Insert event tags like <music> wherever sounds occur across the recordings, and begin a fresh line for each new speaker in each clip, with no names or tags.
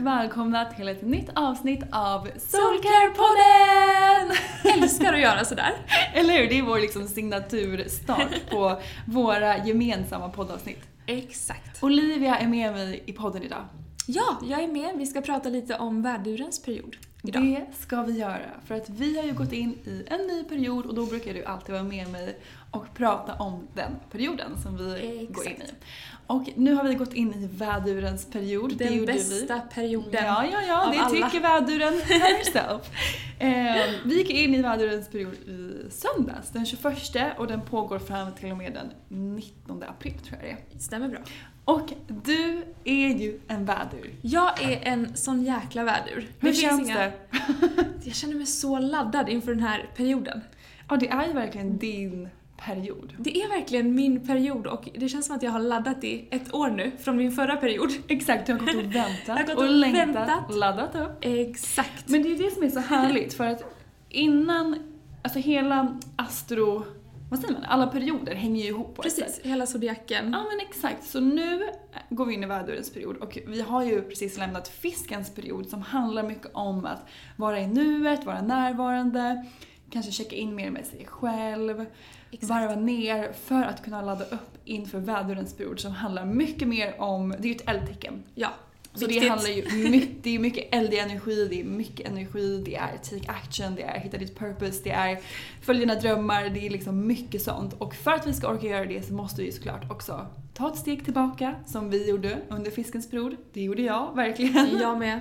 Och välkomna till ett nytt avsnitt av Soulcare-podden!
Älskar att göra sådär.
Eller hur? Det är vår liksom signaturstart på våra gemensamma poddavsnitt.
Exakt.
Olivia är med mig i podden idag.
Ja, jag är med. Vi ska prata lite om värdurens period idag.
Det ska vi göra, för att vi har ju gått in i en ny period och då brukar du alltid vara med mig och prata om den perioden som vi går in i. Och nu har vi gått in i vädurens period. det
Den
gjorde
bästa
vi.
perioden
Ja, ja, ja,
av
det
alla.
tycker väduren herself. <laughs> eh, vi gick in i vädurens period i söndags, den 21 och den pågår fram till och med den 19 april tror jag det är.
Stämmer bra.
Och du är ju en vädur.
Jag är en sån jäkla vädur.
Hur
finns
känns
inga-
det?
Jag känner mig så laddad inför den här perioden.
Ja, det är ju verkligen din period.
Det är verkligen min period och det känns som att jag har laddat i ett år nu från min förra period. <laughs>
Exakt, du har gått och <laughs> väntat
gått
och,
och
längtat,
väntat.
laddat upp.
Exakt.
Men det är ju det som är så härligt för att innan, alltså hela astro, vad säger man, alla perioder hänger ju ihop på ett sätt.
Precis, hela zodiaken.
Ja men exakt, så nu går vi in i vädurens period och vi har ju precis lämnat fiskens period som handlar mycket om att vara i nuet, vara närvarande, kanske checka in mer med sig själv,
Exakt.
varva ner för att kunna ladda upp inför vädurens period som handlar mycket mer om, det är ju ett eldtecken.
Ja,
Så
viktigt.
det handlar ju mycket, det är mycket eldig energi, det är mycket energi, det är take action, det är hitta ditt purpose, det är följ dina drömmar, det är liksom mycket sånt. Och för att vi ska orka göra det så måste vi ju såklart också ta ett steg tillbaka som vi gjorde under fiskens period. Det gjorde jag, verkligen.
Jag med.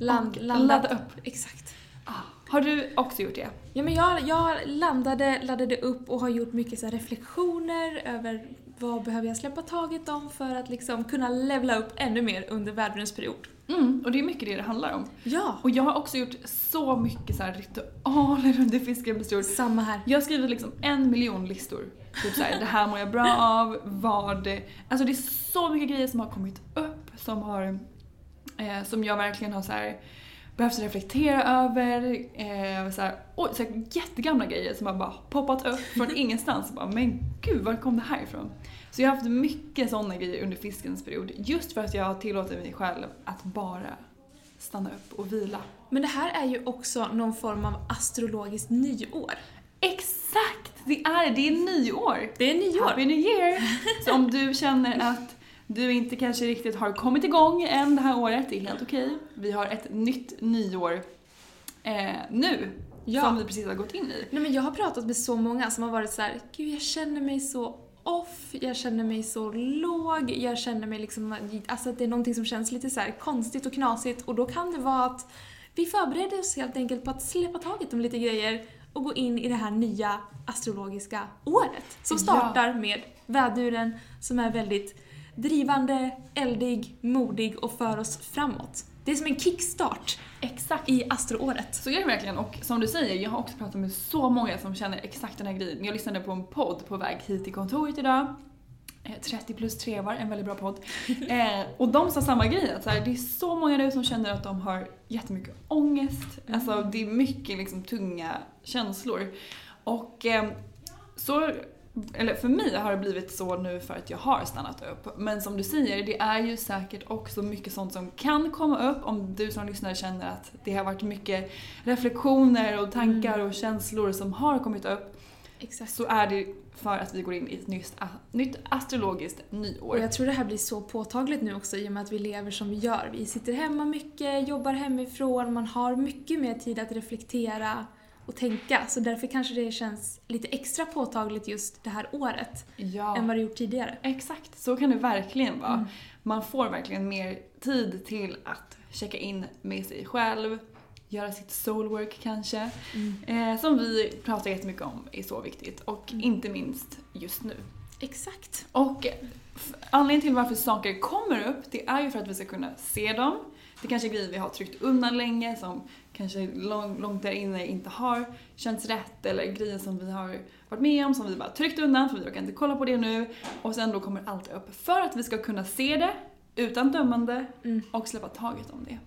Land,
ladda upp.
Exakt.
Ah, Har du också gjort det?
Ja, men jag, jag landade, laddade upp och har gjort mycket så reflektioner över vad behöver jag släppa taget om för att liksom kunna levla upp ännu mer under värdurens period.
Mm, och det är mycket det det handlar om.
Ja,
Och jag har också gjort så mycket så här ritualer under period.
samma här.
Jag har skrivit liksom en miljon listor. Typ såhär, det här mår jag bra av, vad... Alltså det är så mycket grejer som har kommit upp som har... Eh, som jag verkligen har så här behövt reflektera över. Eh, så här, oj, så här, jättegamla grejer som har bara poppat upp från <laughs> ingenstans. Bara, men gud, var kom det här ifrån? Så jag har haft mycket sådana grejer under fiskens period. Just för att jag har tillåtit mig själv att bara stanna upp och vila.
Men det här är ju också någon form av astrologiskt nyår.
Exakt! Det är det, är nyår!
Det är nyår.
Happy New Year! <laughs> Så om du känner att du inte kanske riktigt har kommit igång än det här året, det är helt okej. Vi har ett nytt nyår eh, nu,
Ja.
som vi precis har gått in i.
Nej, men jag har pratat med så många som har varit så här, gud jag känner mig så off, jag känner mig så låg, jag känner mig liksom, alltså att det är någonting som känns lite så här konstigt och knasigt och då kan det vara att vi förbereder oss helt enkelt på att släppa taget om lite grejer och gå in i det här nya astrologiska året som
Ja.
startar med väduren som är väldigt drivande, eldig, modig och för oss framåt. Det är som en kickstart
Exakt.
i astroåret.
Så är det verkligen och som du säger, jag har också pratat med så många som känner exakt den här grejen. Jag lyssnade på en podd på väg hit till kontoret idag. Eh, 30 plus 3 var en väldigt bra podd. <laughs> Eh, och de sa samma grej, att så här, det är så många nu som känner att de har jättemycket ångest. Alltså det är mycket liksom tunga känslor. Och eh, så eller för mig har det blivit så nu för att jag har stannat upp. Men som du säger, det är ju säkert också mycket sånt som kan komma upp om du som lyssnare känner att det har varit mycket reflektioner och tankar och känslor som har kommit upp.
Exakt.
Så är det för att vi går in i ett nytt, nytt astrologiskt
Och
nyår.
jag tror det här blir så påtagligt nu också i och med att vi lever som vi gör. Vi sitter hemma mycket, jobbar hemifrån, man har mycket mer tid att reflektera och tänka. Så därför kanske det känns lite extra påtagligt just det här året
Ja.
än vad det gjort tidigare.
Exakt, så kan det verkligen vara.
Mm.
Man får verkligen mer tid till att checka in med sig själv, göra sitt soulwork kanske.
Mm.
Eh, som vi pratar jättemycket om är så viktigt och
Mm.
inte minst just nu.
Exakt.
Och anledningen till varför saker kommer upp, det är ju för att vi ska kunna se dem. Det kanske är grejer vi har tryckt undan länge som kanske lång, långt där inne inte har känts rätt eller grejer som vi har varit med om som vi bara tryckt undan för vi orkar inte kolla på det nu. Och sen då kommer allt upp för att vi ska kunna se det utan dömande
Mm.
och släppa taget om det.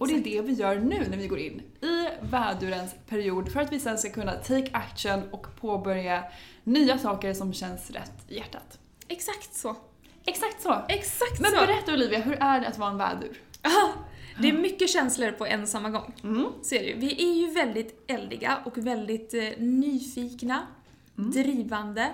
Och det är
Exakt.
det vi gör nu när vi går in i vädurens period för att vi sen ska kunna take action och påbörja nya saker som känns rätt i hjärtat.
Exakt så.
Exakt så!
Exakt
Men
så.
berätta Olivia, hur är det att vara en vädur? <laughs>
Det är mycket känslor på en samma gång.
Mm.
Så är det ju. Vi är ju väldigt eldiga och väldigt eh, nyfikna, drivande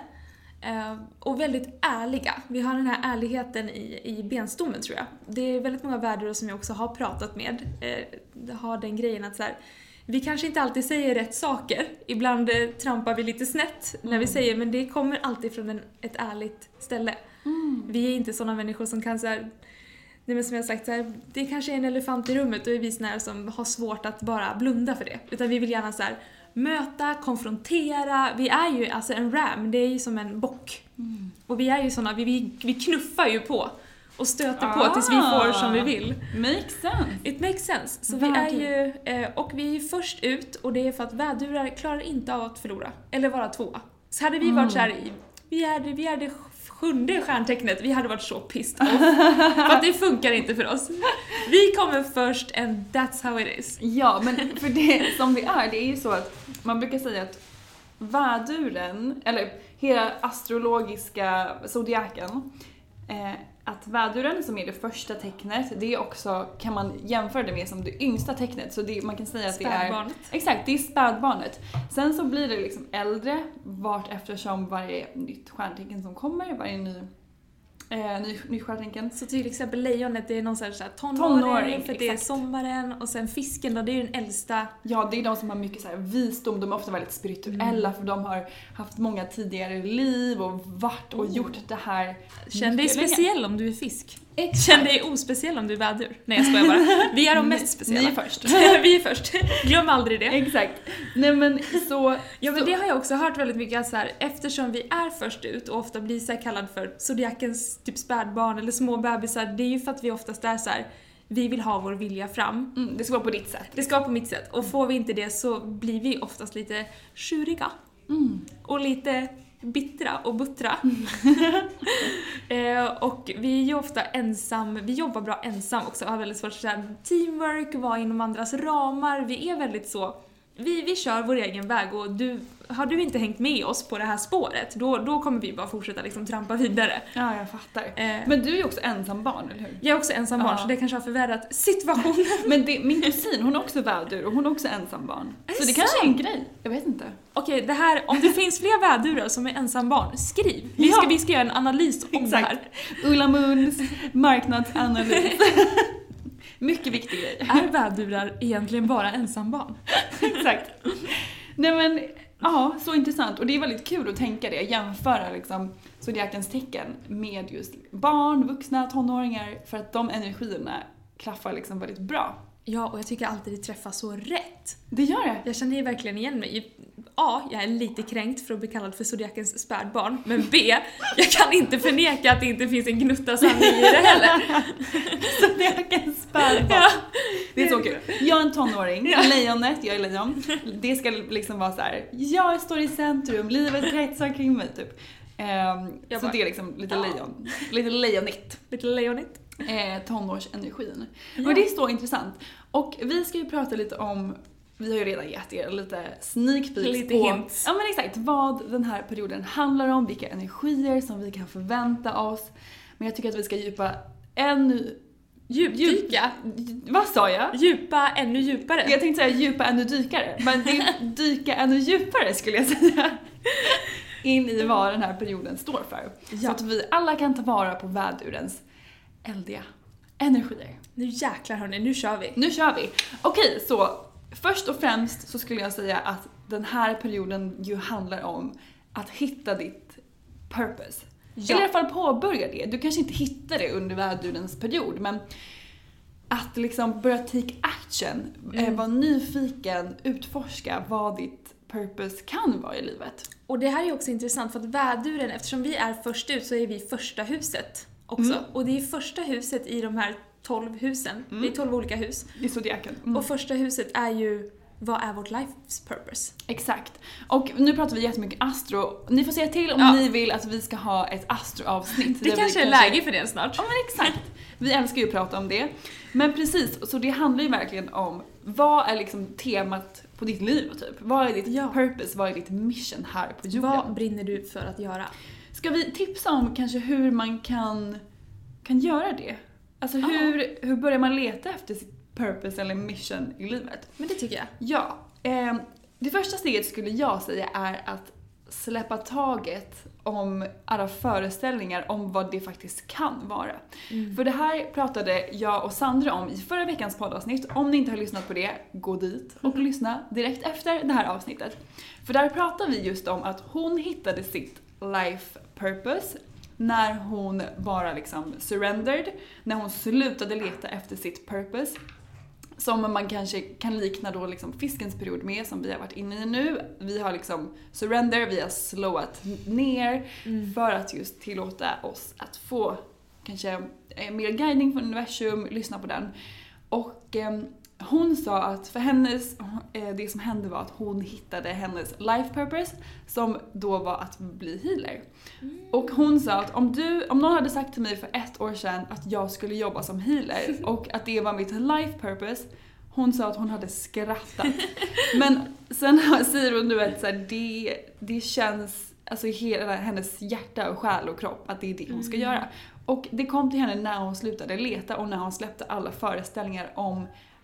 eh, och väldigt ärliga. Vi har den här ärligheten i, i benstommen tror jag. Det är väldigt många värdar som jag också har pratat med eh, har den grejen att så här, vi kanske inte alltid säger rätt saker. Ibland eh, trampar vi lite snett när vi säger men det kommer alltid från en, ett ärligt ställe. Vi är inte sådana människor som kan så här, Nej men som jag sagt, så här, det kanske är en elefant i rummet och vi såna som har svårt att bara blunda för det. Utan vi vill gärna så här, möta, konfrontera. Vi är ju alltså en ram, det är ju som en bock. Och vi är ju såna, vi, vi, vi knuffar ju på och stöter på tills vi får som vi vill.
Makes sense.
It makes sense. Så vi är ju, eh, och vi är ju först ut och det är för att vädurar klarar inte av att förlora. Eller vara tvåa. Så hade vi varit så här, vi är, det, vi är det sjunde stjärntecknet, vi hade varit så pissed off. för att det funkar inte för oss. Vi kommer först and that's how it is.
Ja, men för det som det är, det är ju så att man brukar säga att väduren, eller hela astrologiska zodiaken, eh, att väduren som är det första tecknet, det är också, kan man jämföra det med som det yngsta tecknet. Så det, man kan säga att det är... Exakt, det är spädbarnet. Sen så blir det liksom äldre vart eftersom varje nytt stjärntecken som kommer, varje ny, eh, ny, ny stjärntecken.
Så till exempel lejonet, det är någon sån här tonåring,
Tonåring,
för det är sommaren. Och sen fisken då, det är ju den äldsta.
Ja, det är de som har mycket så här visdom, de är ofta väldigt spirituella för de har haft många tidigare liv och varit och gjort det här
Känn dig
mycket länge.
speciell om du är fisk.
Exakt.
Känn dig ospeciell om du är vädur. Nej jag skojar bara. Vi är de mest speciella.
Ni är först. <laughs>
vi är först. Glöm aldrig det.
Exakt. Nej men så...
Ja men
så,
det har jag också hört väldigt mycket att så här, eftersom vi är först ut och ofta blir så kallad för zodiakens typ spädbarn eller små bebisar, det är ju för att vi oftast är så här, vi vill ha vår vilja fram.
mm, det ska vara på ditt sätt.
Det ska vara på mitt sätt och får vi inte det så blir vi oftast lite tjuriga. Och lite bittra och buttra. <laughs> eh, och vi är ju ofta ensam, vi jobbar bra ensam också, har väldigt svårt säga teamwork, vara inom andras ramar. Vi är väldigt så vi, vi kör vår egen väg och du, har du inte hängt med oss på det här spåret, då, då kommer vi bara fortsätta liksom trampa vidare.
Ja, jag fattar.
Eh.
Men du är ju också ensam barn, eller hur?
Jag är också ensam barn
Ja.
så det kanske har förvärrat situationen.
Men det, min kusin, hon är också vädur och hon är också ensam barn.
Är
Så
det
det kanske är en grej. Jag vet inte.
Okej, det här, om det finns fler vädurar som är ensam barn, skriv. Vi ska,
Ja.
vi ska göra en analys om det här.
Ulla Moons marknadsanalys. <laughs> Mycket viktig grej.
Är vädurar egentligen bara ensam barn? <laughs>
Exakt. Nej men, ja, så intressant. Och det är väldigt kul att tänka det, jämföra liksom zodiakens tecken med just barn, vuxna, tonåringar, för att de energierna klaffar liksom väldigt bra.
Ja, och jag tycker alltid det träffar så rätt.
Det gör det.
Jag känner ju verkligen igen mig. A. Jag är lite kränkt för att bli kallad för zodiakens spädbarn. Men B. Jag kan inte förneka att det inte finns en gnutta sanning i det heller. <laughs>
Zodiakens spädbarn.
Ja.
Det är så kul. Jag är en tonåring, lejonet, jag är lejon. Det ska liksom vara så här. jag står i centrum, livet kretsar kring mig typ.
Jag
så
bara,
det är liksom lite
ja.
lejon, lite lejonigt.
Lite lejonigt.
eh, tonårsenergin.
Ja.
Och det är så intressant. Och vi ska ju prata lite om, vi har ju redan gett er lite sneak peeks
Lite
på
hints.
Ja men exakt, vad den här perioden handlar om, vilka energier som vi kan förvänta oss. Men jag tycker att vi ska djupa ännu...
Djupdyka.
Vad sa jag?
Djupa ännu djupare.
Jag tänkte säga djupa ännu dykare, men det är <laughs> dyka ännu djupare skulle jag säga. In i vad den här perioden står för. Så
Ja.
att vi alla kan ta vara på vädurens eldiga energier.
Nu jäklar hörni, nu kör vi.
Nu kör vi! Okej, så först och främst så skulle jag säga att den här perioden ju handlar om att hitta ditt purpose.
Ja.
Eller i alla fall påbörja det. Du kanske inte hittar det under vädurens period, men att liksom börja take action, eh, vara nyfiken, utforska vad ditt purpose kan vara i livet.
Och det här är också intressant för att väduren, eftersom vi är först ut så är vi första huset också.
Mm.
Och det är första huset i de här 12 husen. Det är 12 olika hus.
I zodiaken. Mm.
Och första huset är ju, vad är vårt life's purpose?
Exakt. Och nu pratar vi jättemycket astro. Ni får säga till om
Ja.
ni vill att vi ska ha ett astroavsnitt.
Det kanske är läge för det snart.
Ja men exakt. Vi älskar ju att prata om det. Men precis, så det handlar ju verkligen om vad är liksom temat på ditt liv typ? Vad är ditt
Ja.
purpose? Vad är ditt mission här på jorden?
Vad brinner du för att göra?
Ska vi tipsa om kanske hur man kan, kan göra det? Alltså hur, hur börjar man leta efter sitt purpose eller mission i livet?
Men det tycker jag.
Ja, eh, det första steget skulle jag säga är att släppa taget om alla föreställningar om vad det faktiskt kan vara. För det här pratade jag och Sandra om i förra veckans poddavsnitt. Om ni inte har lyssnat på det, gå dit och lyssna direkt efter det här avsnittet. För där pratar vi just om att hon hittade sitt life purpose när hon bara liksom surrendered, när hon slutade leta efter sitt purpose som man kanske kan likna då liksom fiskens period med, som vi har varit inne i nu. Vi har liksom surrender, vi har slowat ner för att just tillåta oss att få kanske eh, mer guidning från universum, lyssna på den. Och eh, hon sa att för hennes, eh, det som hände var att hon hittade hennes life purpose som då var att bli healer. Och hon sa att om, du, om någon hade sagt till mig för ett år sedan att jag skulle jobba som healer <laughs> och att det var mitt life purpose hon sa att hon hade skrattat. <laughs> Men sen säger hon nu att så här, det, det känns alltså, hela hennes hjärta och själ och kropp att det är det hon ska göra. Och det kom till henne när hon slutade leta och när hon släppte alla föreställningar om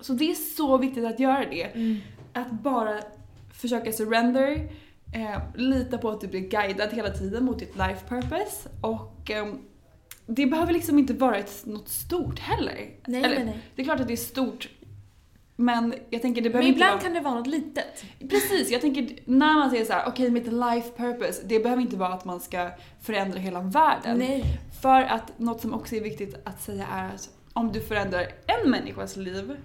Så det är så viktigt att göra det. Att bara försöka surrender, eh, lita på att du blir guidad hela tiden mot ditt life purpose och eh, det behöver liksom inte vara ett, något stort heller.
Nej,
Eller,
nej, nej.
Det är klart att det är stort men jag tänker det behöver
Men
inte
ibland
vara...
kan det vara något litet.
Precis, jag tänker när man säger så här: okej mitt life purpose, det behöver inte vara att man ska förändra hela världen.
Nej.
För att något som också är viktigt att säga är att om du förändrar en människas liv,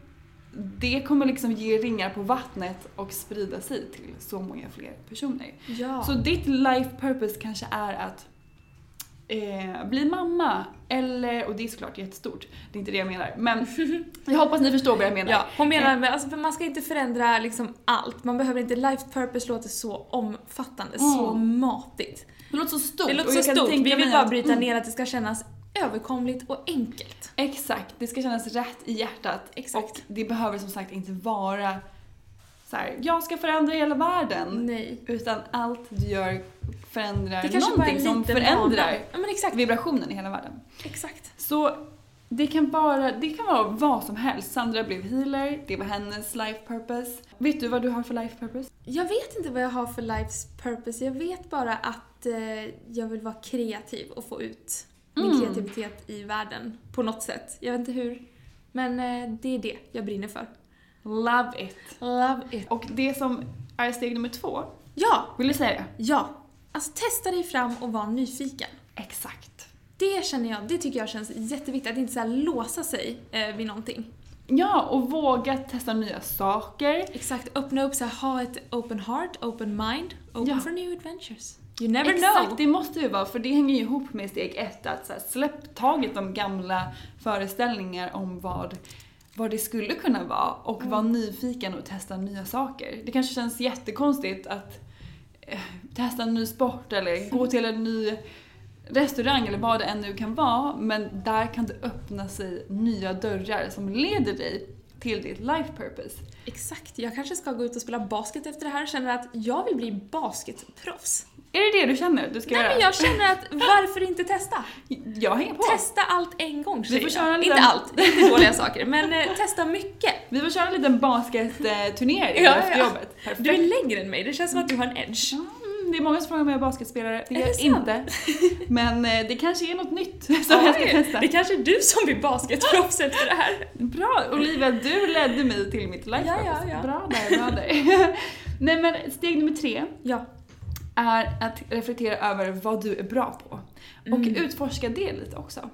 det kommer liksom ge ringar på vattnet och sprida sig till så många fler personer.
Ja.
Så ditt life purpose kanske är att eh, bli mamma, eller, och det är såklart jättestort, det är inte det jag menar, men <laughs> jag hoppas ni förstår vad jag menar.
Ja, hon menar med, alltså, för man ska inte förändra liksom allt. Man behöver inte, life purpose låter så omfattande, så matigt.
Det låter så stort.
Det låter så stort, vi vill bara bryta
mm.
ner att det ska kännas överkomligt och enkelt.
Exakt, det ska kännas rätt i hjärtat.
Exakt.
Och det behöver som sagt inte vara så här, jag ska förändra hela världen.
Nej.
Utan allt du gör förändrar
Det kanske
någonting som förändrar.
Ja men exakt.
vibrationen i hela världen.
Exakt.
Så det kan, bara, det kan vara vad som helst. Sandra blev healer, det var hennes life purpose. Vet du vad du har för life purpose?
Jag vet inte vad jag har för life's purpose. Jag vet bara att eh, jag vill vara kreativ och få ut min
Mm.
kreativitet i världen på något sätt. Jag vet inte hur. Men eh, det är det jag brinner för.
Love it.
Love it.
Och det som är steg nummer två,
Ja,
vill du säga det?
ja. Alltså testa dig fram och var nyfiken.
Exakt.
Det känner jag, det tycker jag känns jätteviktigt. Att inte så låsa sig eh, vid någonting.
Ja, och våga testa nya saker.
Exakt, öppna upp, så här, ha ett open heart, open mind, open
Ja.
for new adventures. You never
Exakt,
know.
det måste ju vara, för det hänger ju ihop med steg ett, att så här, släpp taget om gamla föreställningar om vad, vad det skulle kunna vara och
Mm.
vara nyfiken och testa nya saker. Det kanske känns jättekonstigt att eh, testa en ny sport eller gå till en ny restaurang eller vad det än nu kan vara, men där kan det öppna sig nya dörrar som leder dig till ditt life purpose.
Exakt, jag kanske ska gå ut och spela basket efter det här och känner att jag vill bli basketproffs.
Är det det du känner du ska
Nej
göra?
men jag känner att varför inte testa?
Jag hänger på.
Testa allt en gång
Vi får köra en
Inte
liten-
allt, det är inte dåliga saker, men eh, testa mycket.
Vi får köra en liten basketturnering
Ja,
efter
ja.
jobbet. Perfekt.
Du är längre än mig, det känns som att du har en edge.
Mm, det är många som frågar om jag är basketspelare. Det är
Är
jag inte. Men eh, det kanske är något nytt som jag ska
Oj,
testa.
Det kanske är du som blir basketproffs efter det här.
Bra! Olivia, du ledde mig till mitt life
Ja, ja, ja.
Bra där, bra där. <laughs> Nej men steg nummer tre
Ja.
är att reflektera över vad du är bra på. Och
Mm.
utforska det lite också.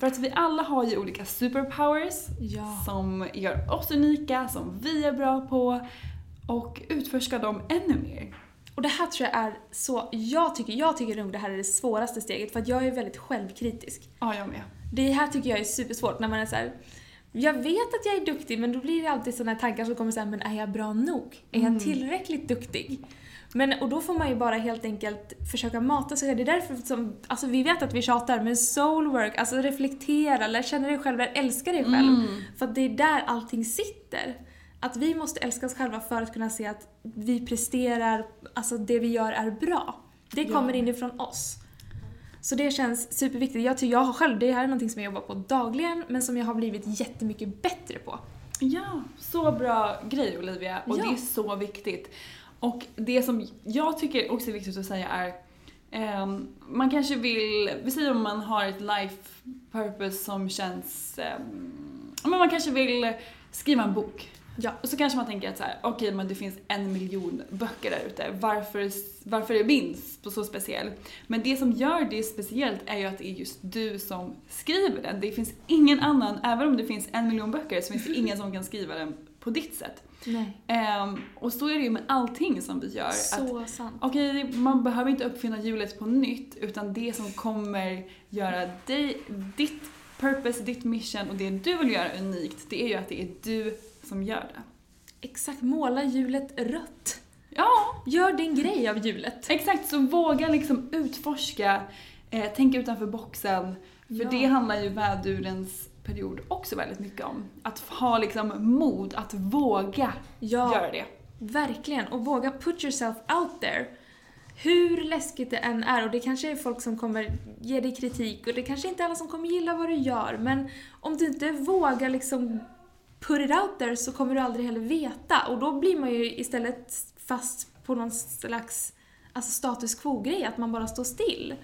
För att vi alla har ju olika superpowers
Ja.
som gör oss unika, som vi är bra på. Och utforska dem ännu mer.
Och det här tror jag är så, jag tycker, jag tycker nog det här är det svåraste steget för att jag är väldigt självkritisk.
Ja, jag med.
Det här tycker jag är supersvårt när man är så här. Jag vet att jag är duktig men då blir det alltid sådana tankar som kommer såhär, men är jag bra nog? Är jag tillräckligt duktig? Men, och då får man ju bara helt enkelt försöka mata sig själv. Det är därför som, alltså vi vet att vi tjatar, men soulwork, alltså reflektera, lär känna dig själv, lär älska dig själv. För att det är där allting sitter. Att vi måste älska oss själva för att kunna se att vi presterar, alltså det vi gör är bra. Det kommer inifrån oss. Så det känns superviktigt. Jag, tycker, jag har själv, det här är någonting som jag jobbar på dagligen men som jag har blivit jättemycket bättre på.
Ja, så bra grej Olivia och
Ja.
det är så viktigt. Och det som jag tycker också är viktigt att säga är ehm, man kanske vill, vi säger om man har ett life purpose som känns, um, men man kanske vill skriva en bok.
Ja.
Och så kanske man tänker att så här, okej men det finns en miljon böcker där ute, varför, varför är min så speciell? Men det som gör det speciellt är ju att det är just du som skriver den. Det finns ingen annan, även om det finns en miljon böcker så finns det ingen som kan skriva den på ditt sätt. Ehm, och så är det ju med allting som vi gör. att
Så sant.
Okej, man behöver inte uppfinna hjulet på nytt utan det som kommer göra dig, ditt purpose, ditt mission och det du vill göra unikt, det är ju att det är du som gör det.
Exakt, måla hjulet rött.
Ja,
Gör din grej av hjulet.
exakt. Så våga liksom utforska, eh, tänka utanför boxen. För
Ja.
det handlar ju vädurens period också väldigt mycket om. Att ha liksom mod, att våga
Ja.
göra det.
Verkligen, och våga put yourself out there. Hur läskigt det än är, och det kanske är folk som kommer ge dig kritik och det kanske inte är alla som kommer gilla vad du gör, men om du inte vågar liksom put it out there så kommer du aldrig heller veta och då blir man ju istället fast på någon slags alltså status quo-grej, att man bara står still.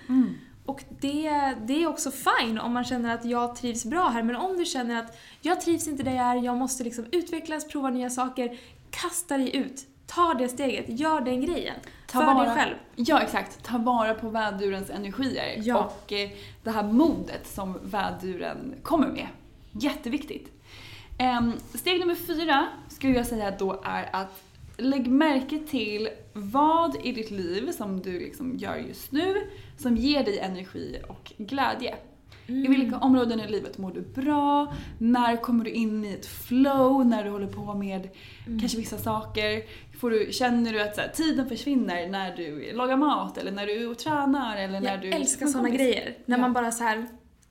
Och det, det är också fine om man känner att jag trivs bra här, men om du känner att jag trivs inte där jag är, jag måste liksom utvecklas, prova nya saker, kasta dig ut. Ta det steget, gör den grejen.
Ta
för
vara-
dig själv.
Ja, exakt. Ta vara på vädurens energier.
Ja.
Och eh, det här modet som väduren kommer med. Jätteviktigt. Em, steg nummer fyra skulle jag säga då är att lägg märke till vad i ditt liv som du liksom gör just nu som ger dig energi och glädje. I vilka områden i livet mår du bra? När kommer du in i ett flow när du håller på med kanske vissa saker? Får du, känner du att här, tiden försvinner när du lagar mat eller när du och tränar eller när
Jag
du...
älskar
kompis?
grejer. När
Ja.
man bara så här.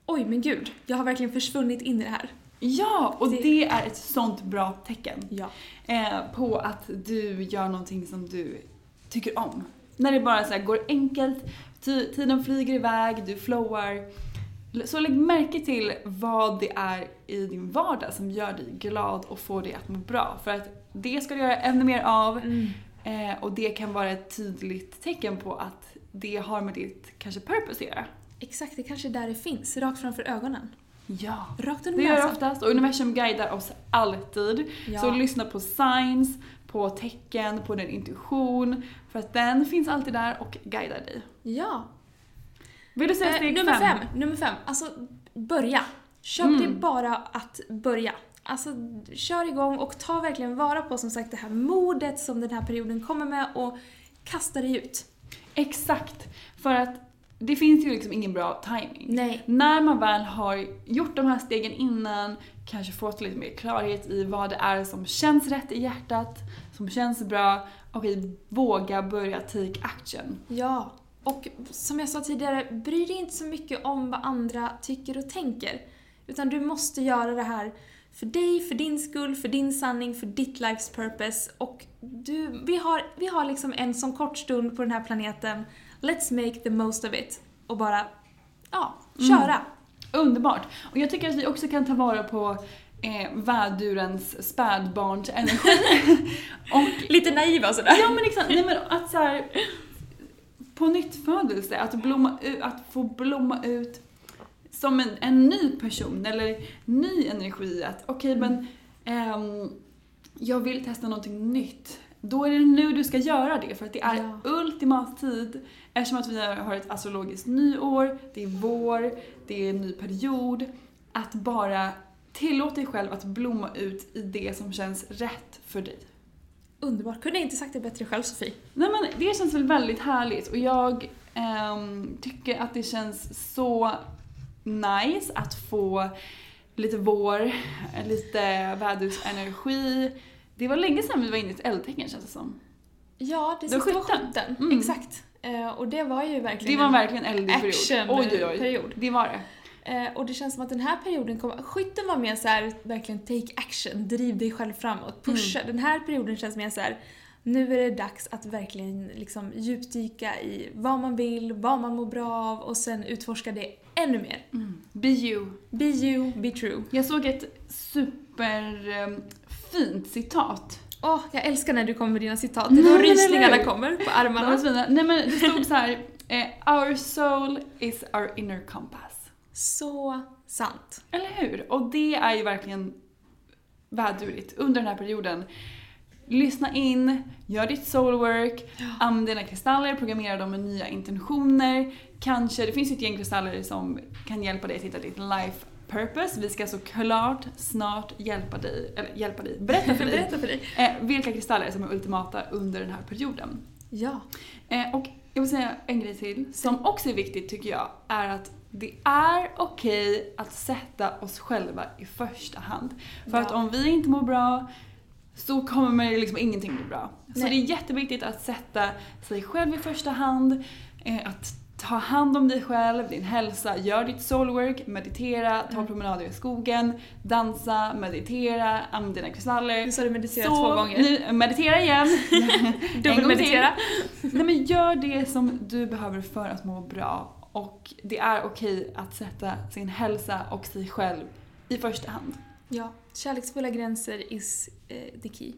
oj men gud, jag har verkligen försvunnit in i det här.
Ja, och
Det-
det är ett sånt bra tecken.
Ja.
eh, på att du gör någonting som du tycker om. När det bara så går enkelt, ti- tiden flyger iväg, du flowar. Så lägg märke till vad det är i din vardag som gör dig glad och får dig att må bra. För att det ska du göra ännu mer av eh, och det kan vara ett tydligt tecken på att det har med ditt kanske purpose att göra.
Exakt, det kanske är där det finns, rakt framför ögonen.
Ja.
Rakt
Det gör det oftast och universum guidar oss alltid.
Ja.
Så lyssna på signs, på tecken, på din intuition. För att den finns alltid där och guidar dig.
Ja.
Vill du säga
Eh,
steg
nummer
fem?
fem. Nummer fem. Alltså, börja. Kör
Mm.
det bara att börja. Alltså, kör igång och ta verkligen vara på som sagt det här modet som den här perioden kommer med och kasta dig ut.
Exakt. För att det finns ju liksom ingen bra timing.
Nej.
När man väl har gjort de här stegen innan, kanske fått lite mer klarhet i vad det är som känns rätt i hjärtat, som känns bra, okej, våga börja take action.
Ja. Och som jag sa tidigare, bry dig inte så mycket om vad andra tycker och tänker. Utan du måste göra det här för dig, för din skull, för din sanning, för ditt life's purpose. Och du, vi, har, vi har liksom en sån kort stund på den här planeten. Let's make the most of it. Och bara, ja, köra.
Underbart! Och jag tycker att vi också kan ta vara på eh, vädurens spädbarnsenergi. <laughs> och,
Lite naiva sådär.
ja men liksom, nej men att så här, på nytt födelse, att, blomma att få blomma ut som en, en ny person eller ny energi. Att okej men ehm, jag vill testa någonting nytt. Då är det nu du ska göra det för att det är
Ja.
ultimat tid eftersom att vi har ett astrologiskt nyår, det är vår, det är en ny period. Att bara tillåta dig själv att blomma ut i det som känns rätt för dig.
Underbart. Kunde jag inte sagt det bättre själv Sofie.
Nej men det känns väl väldigt härligt och jag ehm, tycker att det känns så nice att få lite vår, lite vädersenergi. Det var länge sedan vi var inne i ett eldtecken känns det som.
Ja, det sista var
skytten. Mm.
Exakt. Eh, och det var ju verkligen
Det var
en
verkligen eldig period.
action
Oj, oj, oj.
period.
Det var det.
Eh, och det känns som att den här perioden kommer... Skytten var mer så här, verkligen take action, driv dig själv framåt, pusha.
Mm.
Den här perioden känns mer så här, nu är det dags att verkligen liksom djupdyka i vad man vill, vad man mår bra av och sen utforska det ännu mer.
Be you.
Be you, be true.
Jag såg ett superfint citat.
Åh, jag älskar när du kommer med dina citat. Det är då rysningarna kommer på
De
armarna.
fina. Nej men det stod så här. Eh, Our soul is our inner compass.
Så sant.
Eller hur? Och det är ju verkligen vädurigt under den här perioden. Lyssna in, gör ditt soulwork, använd dina kristaller, programmera dem med nya intentioner. Kanske, det finns ju ett gäng kristaller som kan hjälpa dig att hitta ditt life purpose. Vi ska såklart snart hjälpa dig, eller hjälpa dig, berätta för <laughs> dig
Berätta för dig.
eh, vilka kristaller som är ultimata under den här perioden.
Ja.
Eh, och jag vill säga en grej till som också är viktigt tycker jag, är att det är okej att sätta oss själva i första hand. För
Ja.
att om vi inte mår bra så kommer liksom ingenting bli bra. Så
Nej.
det är jätteviktigt att sätta sig själv i första hand, eh, att ta hand om dig själv, din hälsa, gör ditt soulwork, meditera, ta promenader i skogen, dansa, meditera, använd dina kristaller.
Nu sa du meditera
Så,
två gånger.
Nu, meditera igen. <laughs>
Dubbelmeditera.
Nej men gör det som du behöver för att må bra. Och det är okej att sätta sin hälsa och sig själv i första hand.
Ja. Kärleksfulla gränser is eh, the key.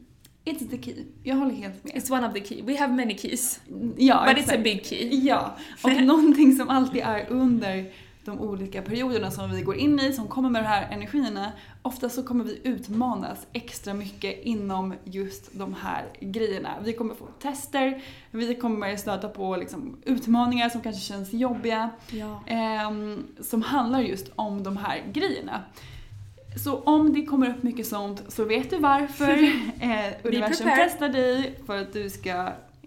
It's the key. Jag håller helt med.
It's one of the key. We have many keys.
Ja,
But it's
exakt.
a big key.
Ja, och någonting som alltid är under de olika perioderna som vi går in i, som kommer med de här energierna, ofta så kommer vi utmanas extra mycket inom just de här grejerna. Vi kommer få tester, vi kommer stöta på liksom utmaningar som kanske känns jobbiga,
Ja.
ehm, som handlar just om de här grejerna. Så om det kommer upp mycket sånt så vet du varför. <laughs> Eh, universum testar dig för att du ska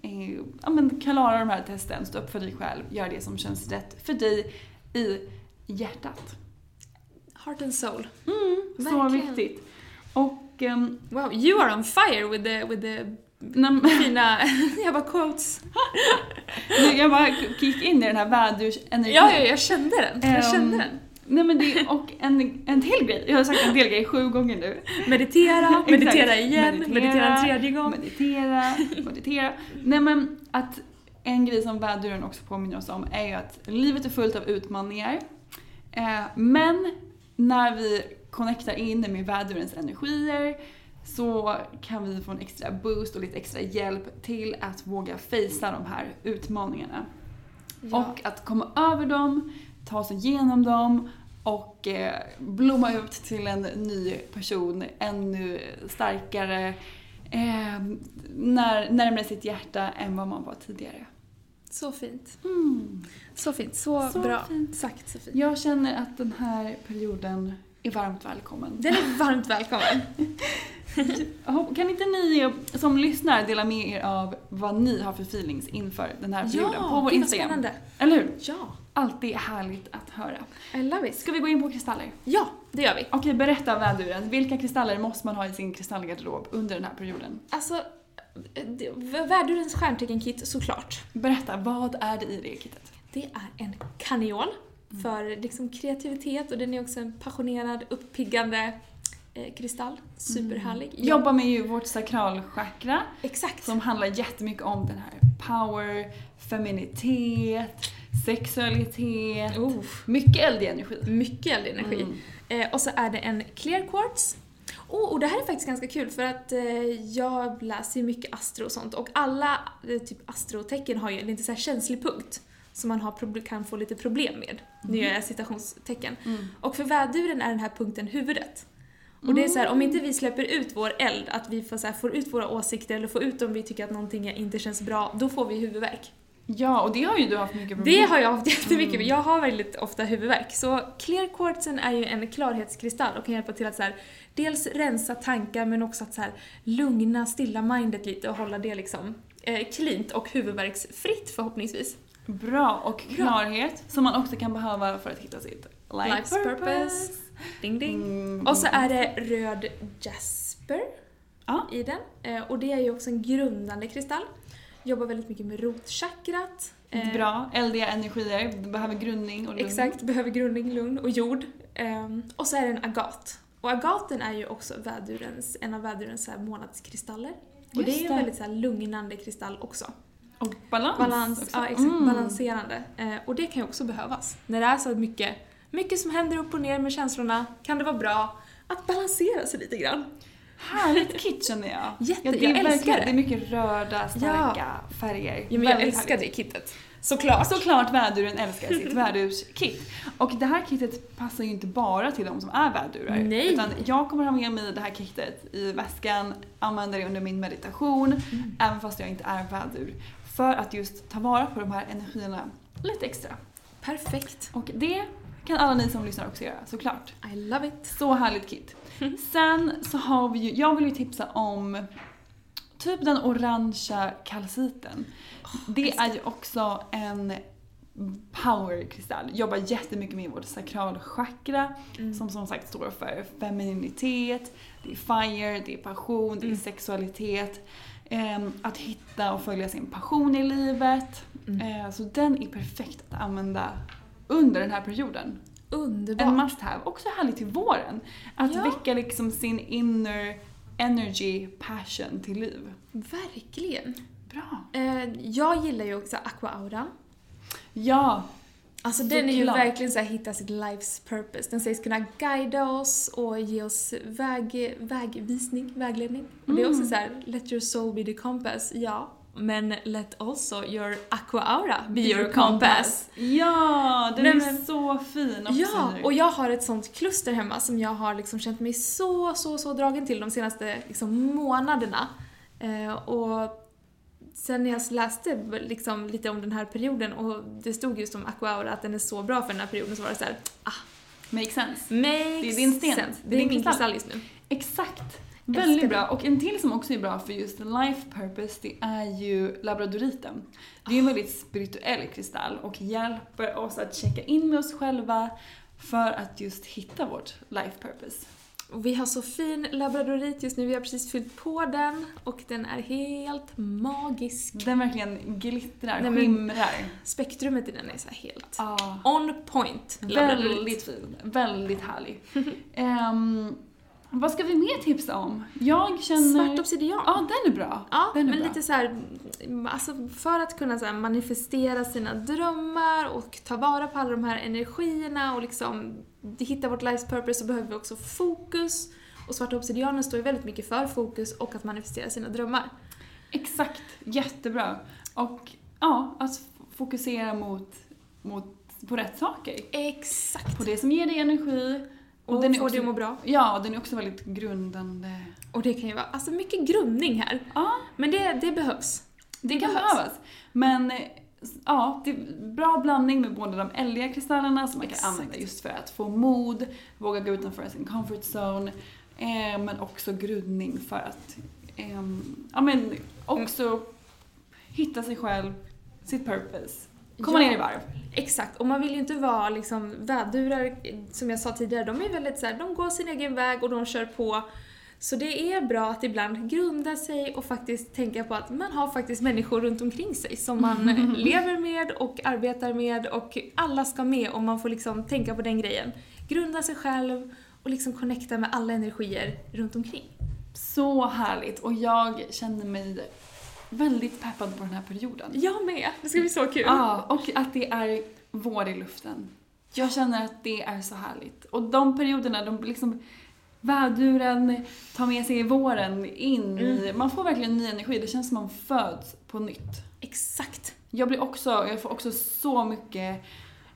eh, ja, men klara de här testen, stå upp för dig själv, gör det som känns rätt för dig i hjärtat.
Heart and soul.
Så
Verkligen.
viktigt. Och... ehm,
Wow, you are on fire with the, with the fina, <laughs> jag bara quotes.
jag bara gick in i den här vädursenergin.
Ja, ja, jag kände den. Jag
Ehm,
kände den.
Nej men det, och en, en till grej, jag har sagt en del grejer sju gånger nu.
Meditera, meditera igen, meditera, en tredje gång.
Meditera, meditera. Nej men att en grej som väduren också påminner oss om är ju att livet är fullt av utmaningar. Eh, men när vi connectar in med vädurens energier så kan vi få en extra boost och lite extra hjälp till att våga fejsa de här utmaningarna.
Ja.
Och att komma över dem, ta sig igenom dem och eh, blomma ut till en ny person, ännu starkare, eh, när, närmare sitt hjärta än vad man var tidigare.
Så fint.
Mm.
Så fint. Så,
Så
bra
fint.
sagt Sofie.
Jag känner att den här perioden är varmt välkommen.
Den är varmt välkommen. <laughs>
Kan inte ni som lyssnar dela med er av vad ni har för feelings inför den här perioden
Ja,
på vår Instagram?
spännande.
Eller hur?
Ja,
Alltid härligt att höra.
I love it.
Ska vi gå in på kristaller?
Ja, det gör vi.
Okej, berätta väduren. Vilka kristaller måste man ha i sin kristallgarderob under den här perioden?
Alltså, värdurens stjärntecken-kit såklart.
Berätta, vad är det i det kittet?
Det är en kaneol för liksom kreativitet och den är också en passionerad, uppiggande eh, kristall. Superhärlig. Jag-
Jobbar med ju vårt sakralchakra
Exakt.
som handlar jättemycket om den här power, feminitet, sexualitet.
Oh,
Mycket eldig energi.
mycket eldenergi.
Mm.
Eh, och så är det en clear quartz. Oh, och det här är faktiskt ganska kul för att eh, jag läser mycket astro och sånt och alla eh, typ astrotecken har ju en lite så här känslig punkt som man har, kan få lite problem med. Nu gör jag citationstecken. Och för väduren är den här punkten huvudet. Och det är så här, om inte vi släpper ut vår eld, att vi får, så här, får ut våra åsikter eller får ut om vi tycker att någonting inte känns bra, då får vi huvudvärk.
Ja, och det har ju du haft mycket problem
Det har jag haft jättemycket med. Jag har väldigt ofta huvudvärk. Så clear quartzen är ju en klarhetskristall och kan hjälpa till att så här, dels rensa tankar men också att så här, lugna, stilla mindet lite och hålla det liksom eh, cleant och huvudvärksfritt förhoppningsvis.
Bra, och klarhet som man också kan behöva för att hitta sitt life,
Life's purpose. Ding ding.
Mm.
Och så är det röd jasper
Ja.
i den. Eh, och det är ju också en grundande kristall. Jobbar väldigt mycket med rotchakrat. Eh,
Bra, eldiga energier, behöver grundning och lugn.
Exakt, behöver grundning, lugn och jord. Ehm, och så är det en agat. Och agaten är ju också vädurens, en av vädurens månadskristaller. Och det är
Just
ju en väldigt så här lugnande kristall också.
Och balans,
Balans, ja exakt,
Mm.
balanserande. Eh, och det kan ju också behövas. När det är så mycket, mycket som händer upp och ner med känslorna kan det vara bra att balansera sig lite grann.
Härligt kit känner jag. <laughs>
Jätte,
ja, det
jag älskar det.
Det är mycket röda, starka färger.
Ja, men jag
Väldigt
älskar
härligt.
det kittet. Såklart.
Såklart väduren älskar sitt <laughs> värdurskit. Och det här kittet passar ju inte bara till de som är vädurar.
Nej.
Utan jag kommer ha med mig det här kittet i väskan, använda det under min meditation,
Mm.
även fast jag inte är vädur. För att just ta vara på de här energierna lite extra.
Perfekt.
Och det kan alla ni som lyssnar också göra, såklart.
I love it.
Så härligt kit. Sen så har vi ju, jag vill ju tipsa om typ den orangea kalciten. det är ju också en powerkristall. Jobbar jättemycket med vårt sakralchakra som som sagt står för femininitet, det är fire, det är passion, det är sexualitet. Ehm, att hitta och följa sin passion i livet. Eh, så den är perfekt att använda under den här perioden.
Underbart.
En must have. Också härligt till våren. Att
Ja.
väcka liksom sin inner energy, passion till liv.
Verkligen.
Bra.
Eh, jag gillar ju också Aqua Auran.
Ja,
Alltså den är ju verkligen så här hitta sitt lifes purpose. Den sägs kunna guida oss och ge oss väg, vägvisning, vägledning. Och det är också så här, let your soul be the compass, ja. Men let also your aqua aura be, your compass.
Ja, den
Nej,
är
men-
så fin också
Ja,
nu.
och jag har ett sånt kluster hemma som jag har liksom känt mig så, så, så dragen till de senaste liksom, månaderna. Eh, och sen när jag läste liksom, lite om den här perioden och det stod just om Aqua Aura att den är så bra för den här perioden så var det så här, ah,
Make sense.
makes
Det är din sten.
sense.
Det
Det
är
är
din
min
kristall
just nu.
Exakt. Väldigt bra. Och en till som också är bra för just life purpose, det är ju labradoriten. Det är en väldigt spirituell kristall och hjälper oss att checka in med oss själva för att just hitta vårt life purpose.
Vi har så fin labradorit just nu, vi har precis fyllt på den och den är helt magisk.
Den verkligen glittrar,
men-
skimrar.
Spektrumet i den är så här helt
Ja.
on point.
Väldigt fin. Väldigt härlig. <laughs> Ehm, vad ska vi mer tipsa om? Jag känner...
Svart obsidian.
Ja, den är bra.
Ja,
den är
men
bra.
lite så här, alltså för att kunna så här manifestera sina drömmar och ta vara på alla de här energierna och liksom hitta vårt life's purpose så behöver vi också fokus. Och svarta obsidianen står ju väldigt mycket för fokus och att manifestera sina drömmar.
Exakt, jättebra. Och ja, att f- fokusera mot, mot, på rätt saker.
Exakt.
På det som ger dig energi.
Och
den är
får dig att må bra.
Ja, den är också väldigt grundande.
Och det kan ju vara, alltså mycket grundning här.
Ja,
Men det, det behövs.
det kan behövas. Men eh, ja, det är bra blandning med båda de eldiga kristallerna som man kan
Exakt.
använda just för att få mod, våga gå utanför sin comfort zone. Eh, men också grundning för att ehm, ja, men också hitta sig själv, sitt purpose. Komma
Ja.
ner i varv.
Exakt, och man vill ju inte vara liksom vädurar, som jag sa tidigare, de är väldigt så här, de går sin egen väg och de kör på. Så det är bra att ibland grunda sig och faktiskt tänka på att man har faktiskt människor runt omkring sig som man <laughs> lever med och arbetar med och alla ska med och man får liksom tänka på den grejen. Grunda sig själv och liksom connecta med alla energier runt omkring.
Så härligt och jag känner mig väldigt peppad på den här perioden.
Jag med! Det ska bli så kul!
Ja, och att det är vår i luften. Jag känner att det är så härligt. Och de perioderna, de liksom väduren tar med sig våren in i, man får verkligen ny energi. Det känns som man föds på nytt.
Exakt!
Jag blir också, jag får också så mycket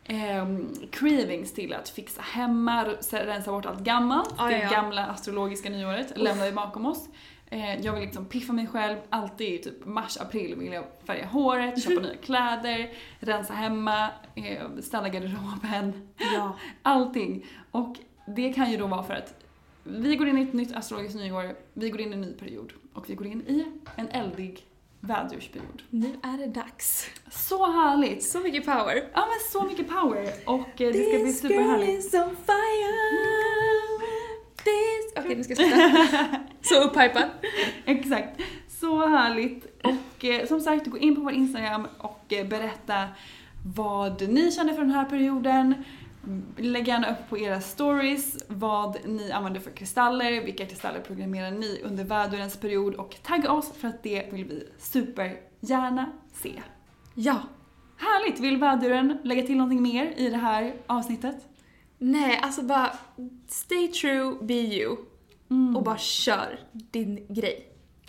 ehm, cravings till att fixa hemma, rensa bort allt gammalt.
Ja,
det
ja.
gamla astrologiska nyåret lämnar vi bakom oss. Eh, jag vill liksom piffa mig själv, alltid i typ mars, april vill jag färga håret, köpa <laughs> nya kläder, rensa hemma, eh, städa garderoben.
Ja. <laughs>
Allting. Och det kan ju då vara för att vi går in i ett nytt astrologiskt nyår, vi går in i en ny period och vi går in i en eldig vädursperiod.
Nu är det dags.
Så härligt!
Så mycket power!
Ja men så mycket power och eh, det ska bli
This girl
superhärligt.
is on fire. This... Okej, nu ska jag sluta. <laughs> Så upphypad. <laughs>
Exakt. Så härligt. Och eh, som sagt, gå in på vår Instagram och eh, berätta vad ni känner för den här perioden. Lägg gärna upp på era stories vad ni använder för kristaller, vilka kristaller programmerar ni under vädurens period och tagga oss för att det vill vi supergärna se.
Ja.
Härligt! Vill väduren lägga till någonting mer i det här avsnittet?
Nej, alltså bara stay true, be you. Och bara kör din grej.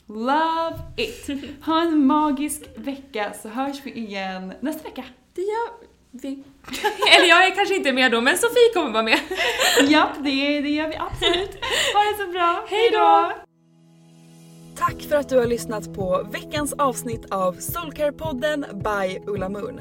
Love it! Ha en magisk vecka så hörs vi igen nästa vecka.
Det gör vi. <laughs> Eller jag är kanske inte med då, men Sofie kommer vara med. <laughs>
Ja, det, det gör vi absolut. Ha det så bra. <laughs>
Hej då!
Tack för att du har lyssnat på veckans avsnitt av Soulcare-podden by Ulla Moon.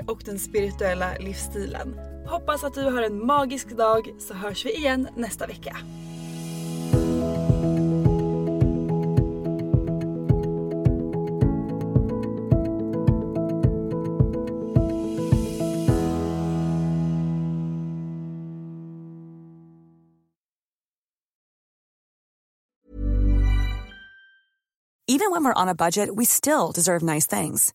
och den spirituella livsstilen. Hoppas att du har en magisk dag så hörs vi igen nästa vecka.
Even when we're on a budget, we still deserve nice things.